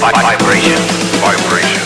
Vibration. Vibration.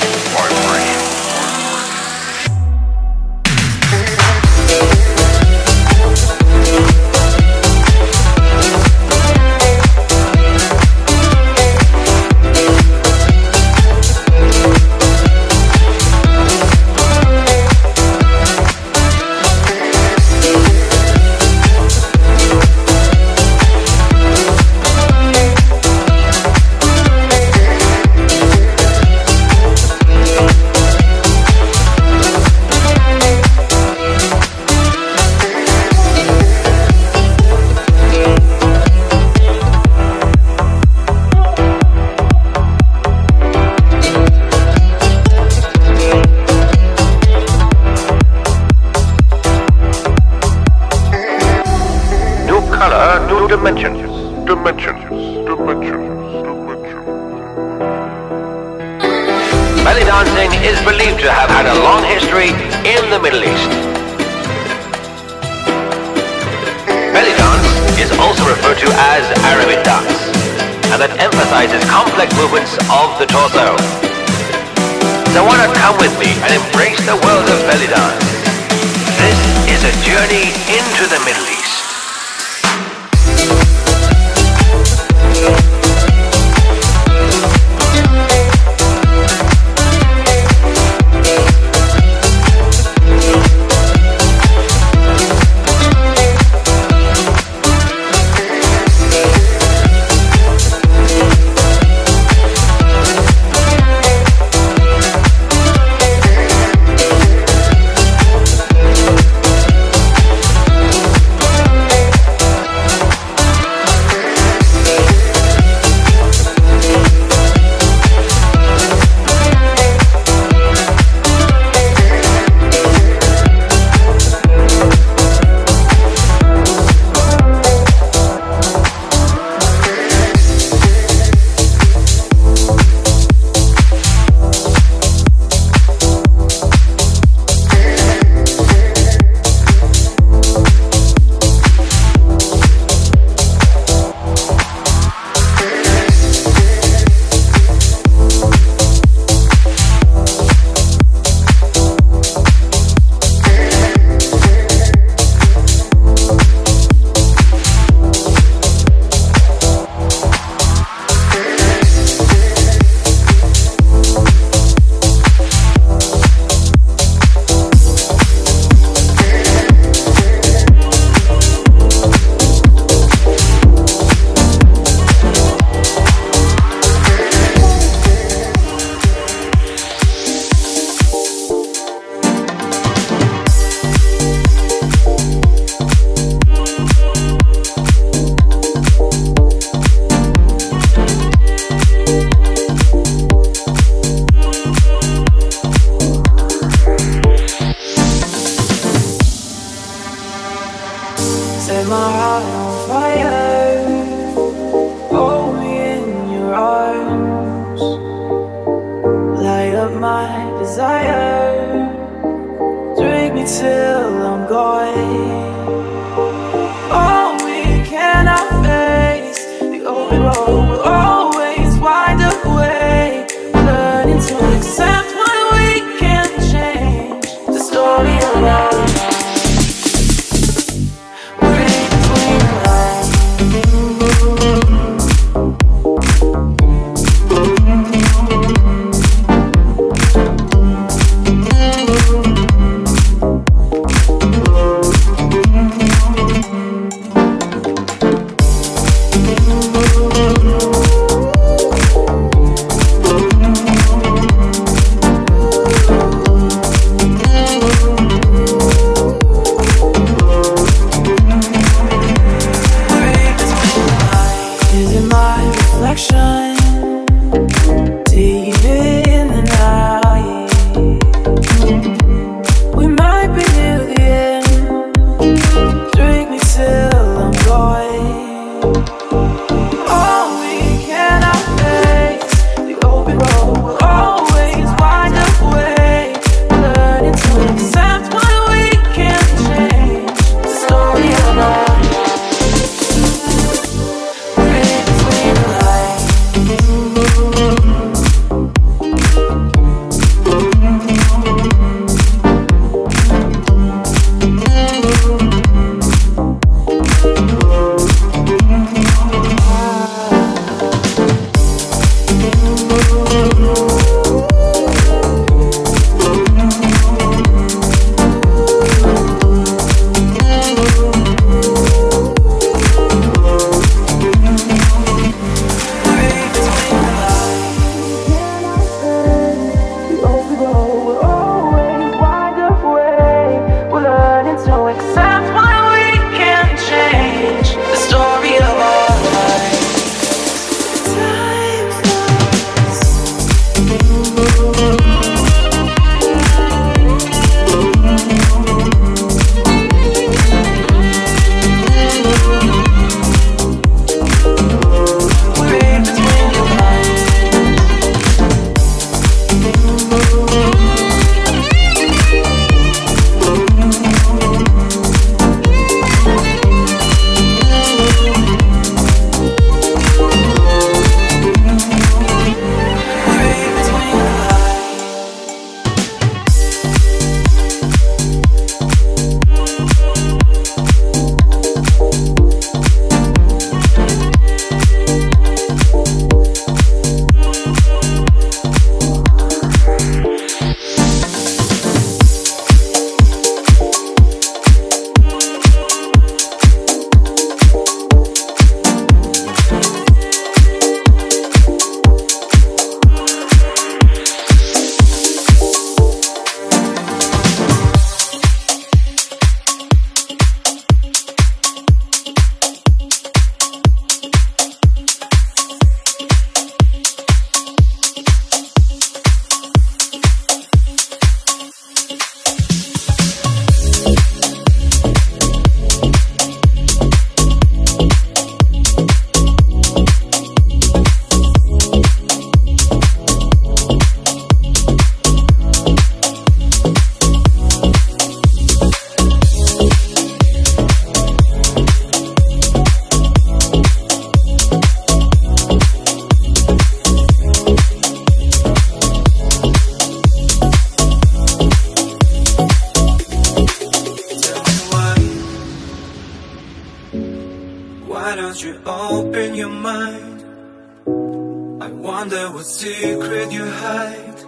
What secret you hide.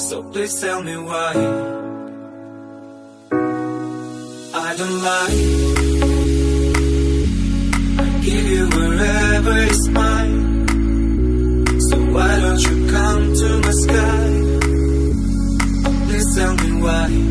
So please tell me why. I don't lie. I give you wherever is mine. So why don't you come to my sky? Please tell me why.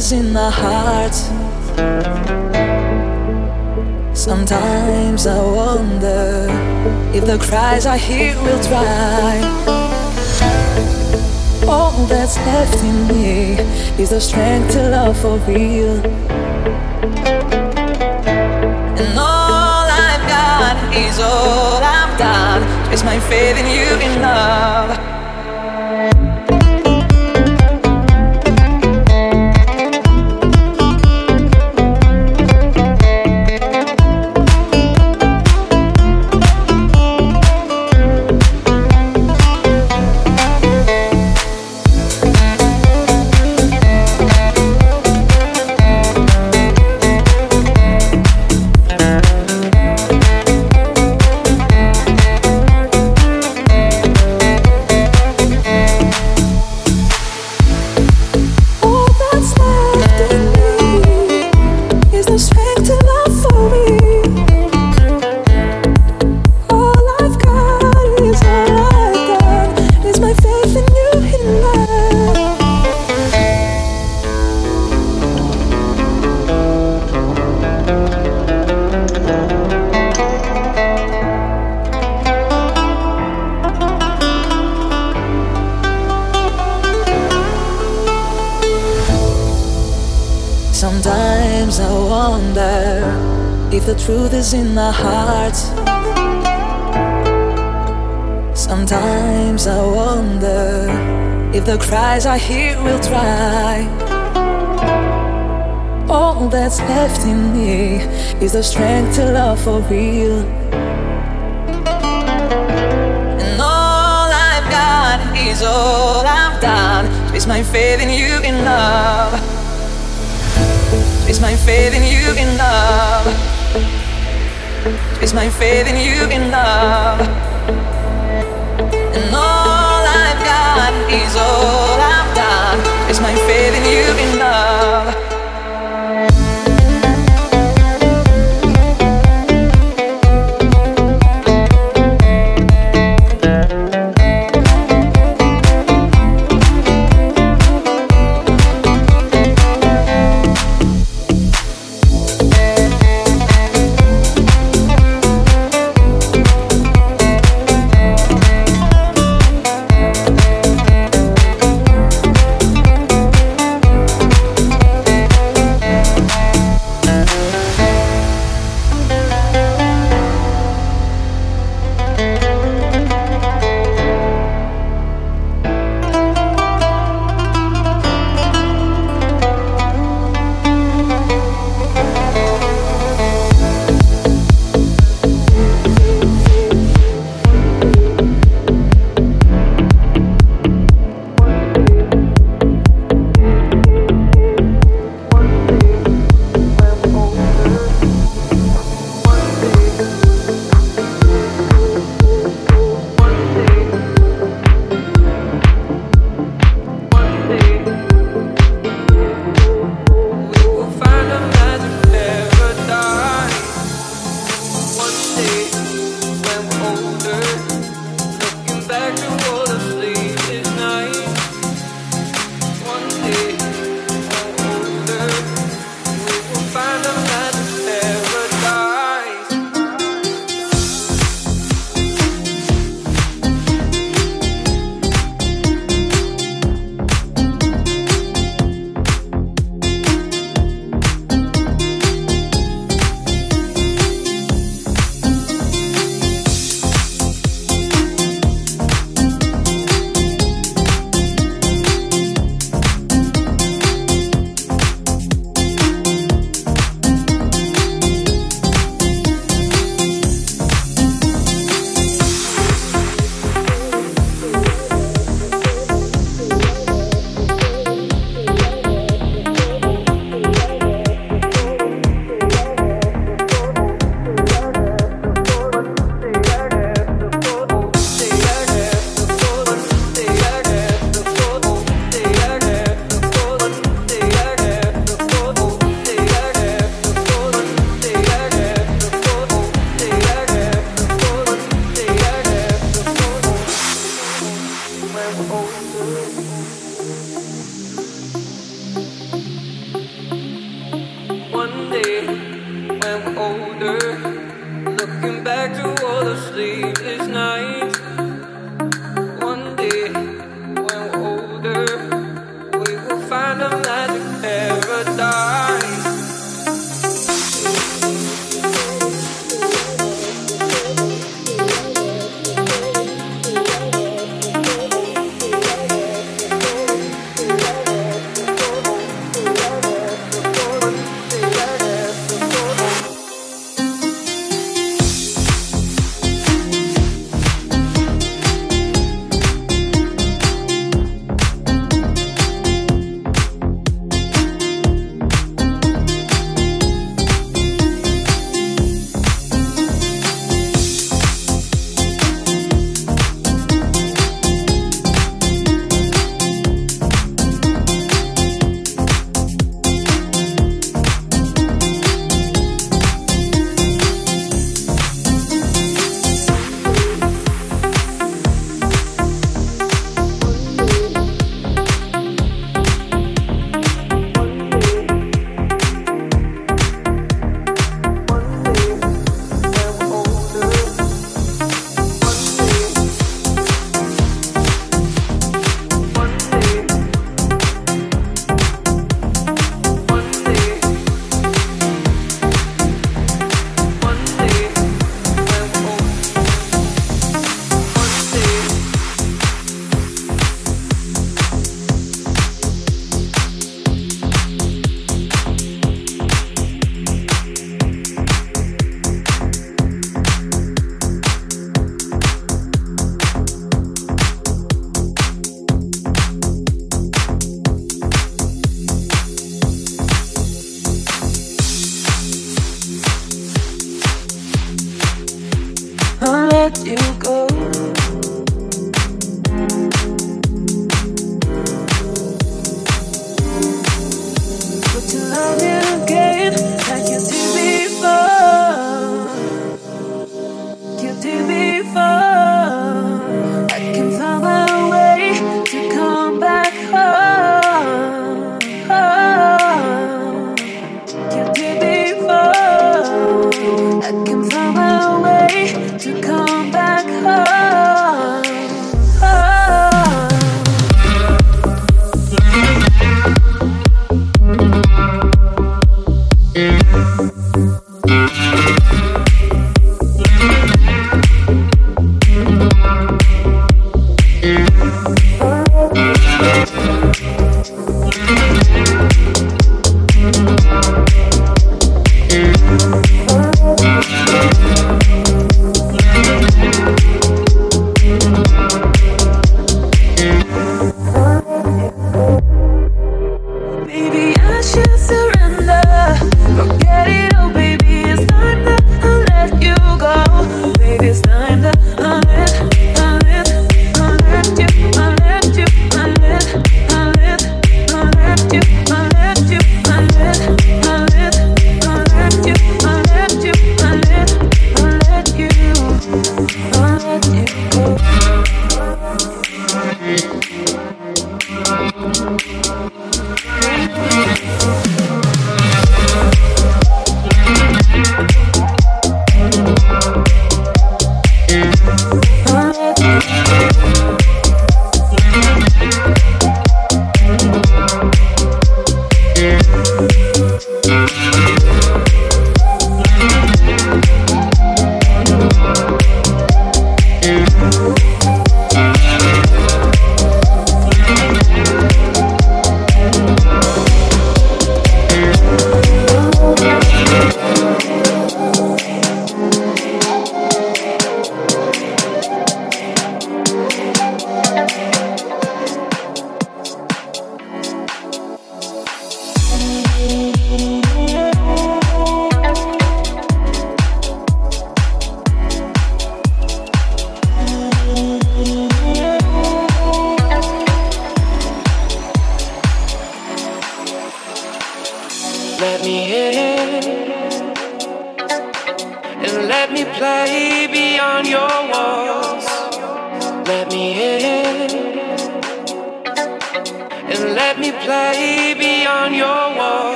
In the heart. Sometimes I wonder if the cries I hear will dry. All that's left in me is the strength to love for real. And all I've got is all I've done. Is my faith in you in love. The truth is in the heart. Sometimes I wonder if the cries I hear will dry. All that's left in me is the strength to love for real. And all I've got is all I've done. Is my faith in you in love. Is my faith in you in love? Is my faith in you in love? And all I've got is all I've done. Is my faith in you in love?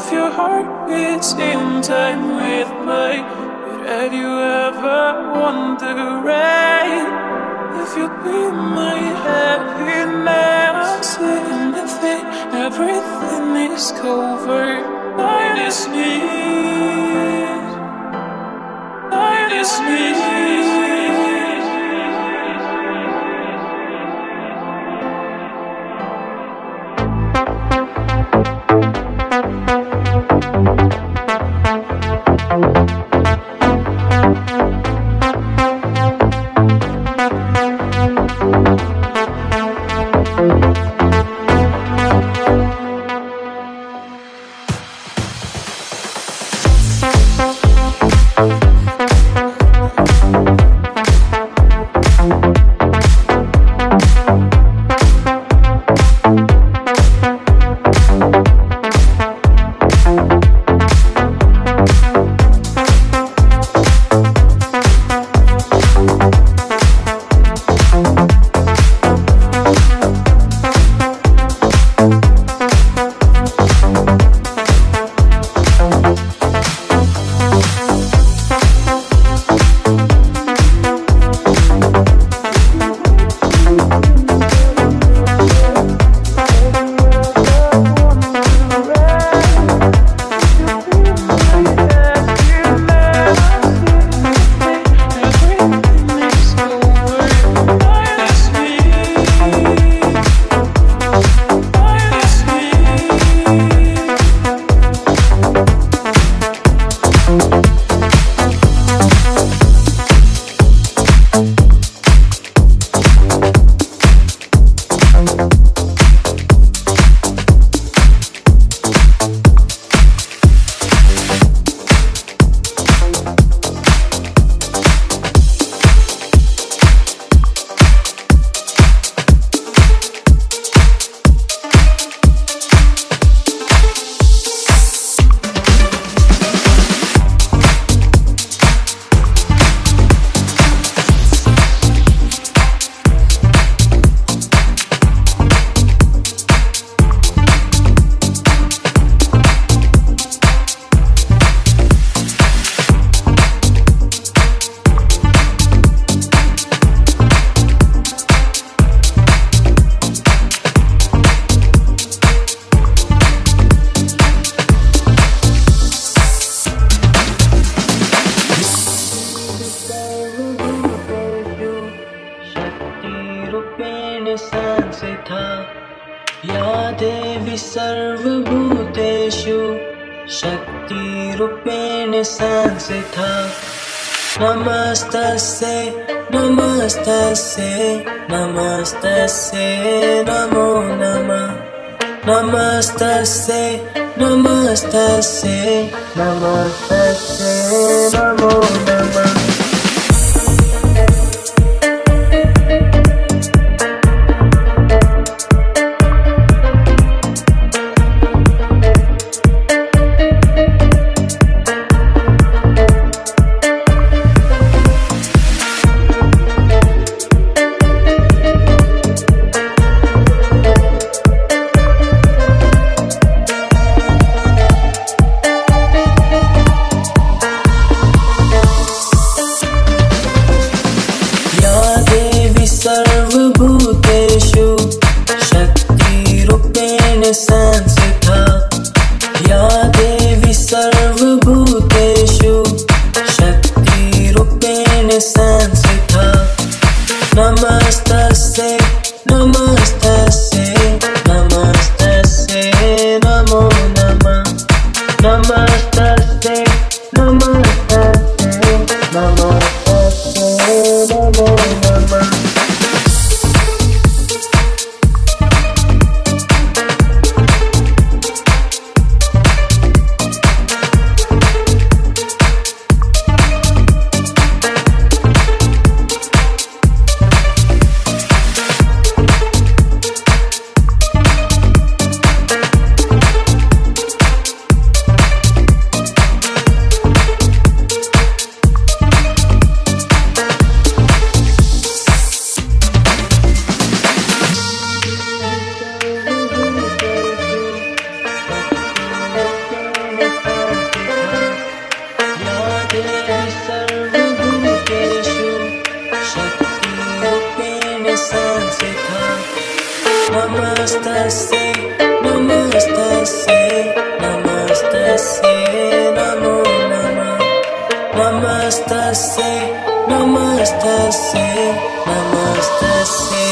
if your heart beats in time with mine? Have you ever wondered if you'll be my happiness? And I it everything is covered by this need, I just need. Vamos a seguir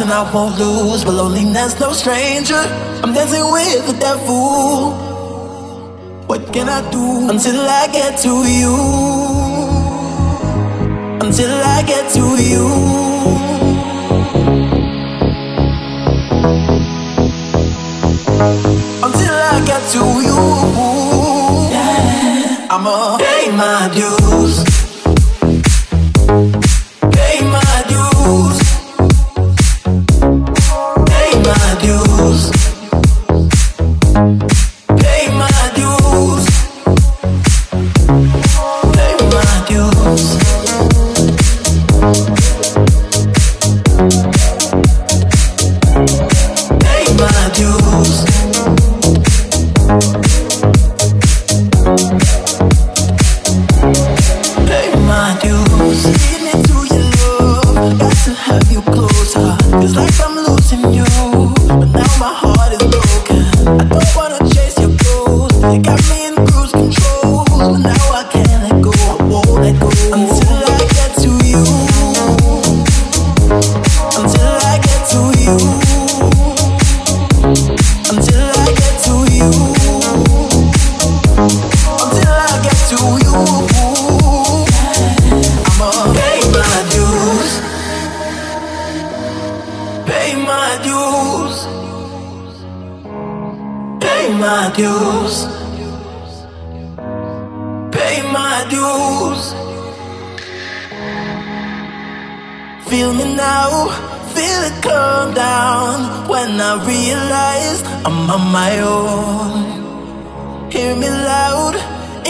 and I won't lose. But loneliness, no stranger. I'm dancing with the devil. What can I do until I get to you? Until I get to you. Until I get to you. Yeah. I'ma pay my dues.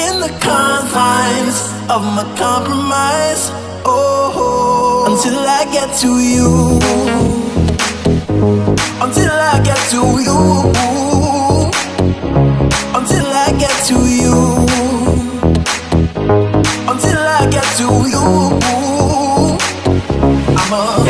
in the confines of my compromise. Oh, until I get to you, until I get to you, until I get to you, until I get to you, I'm a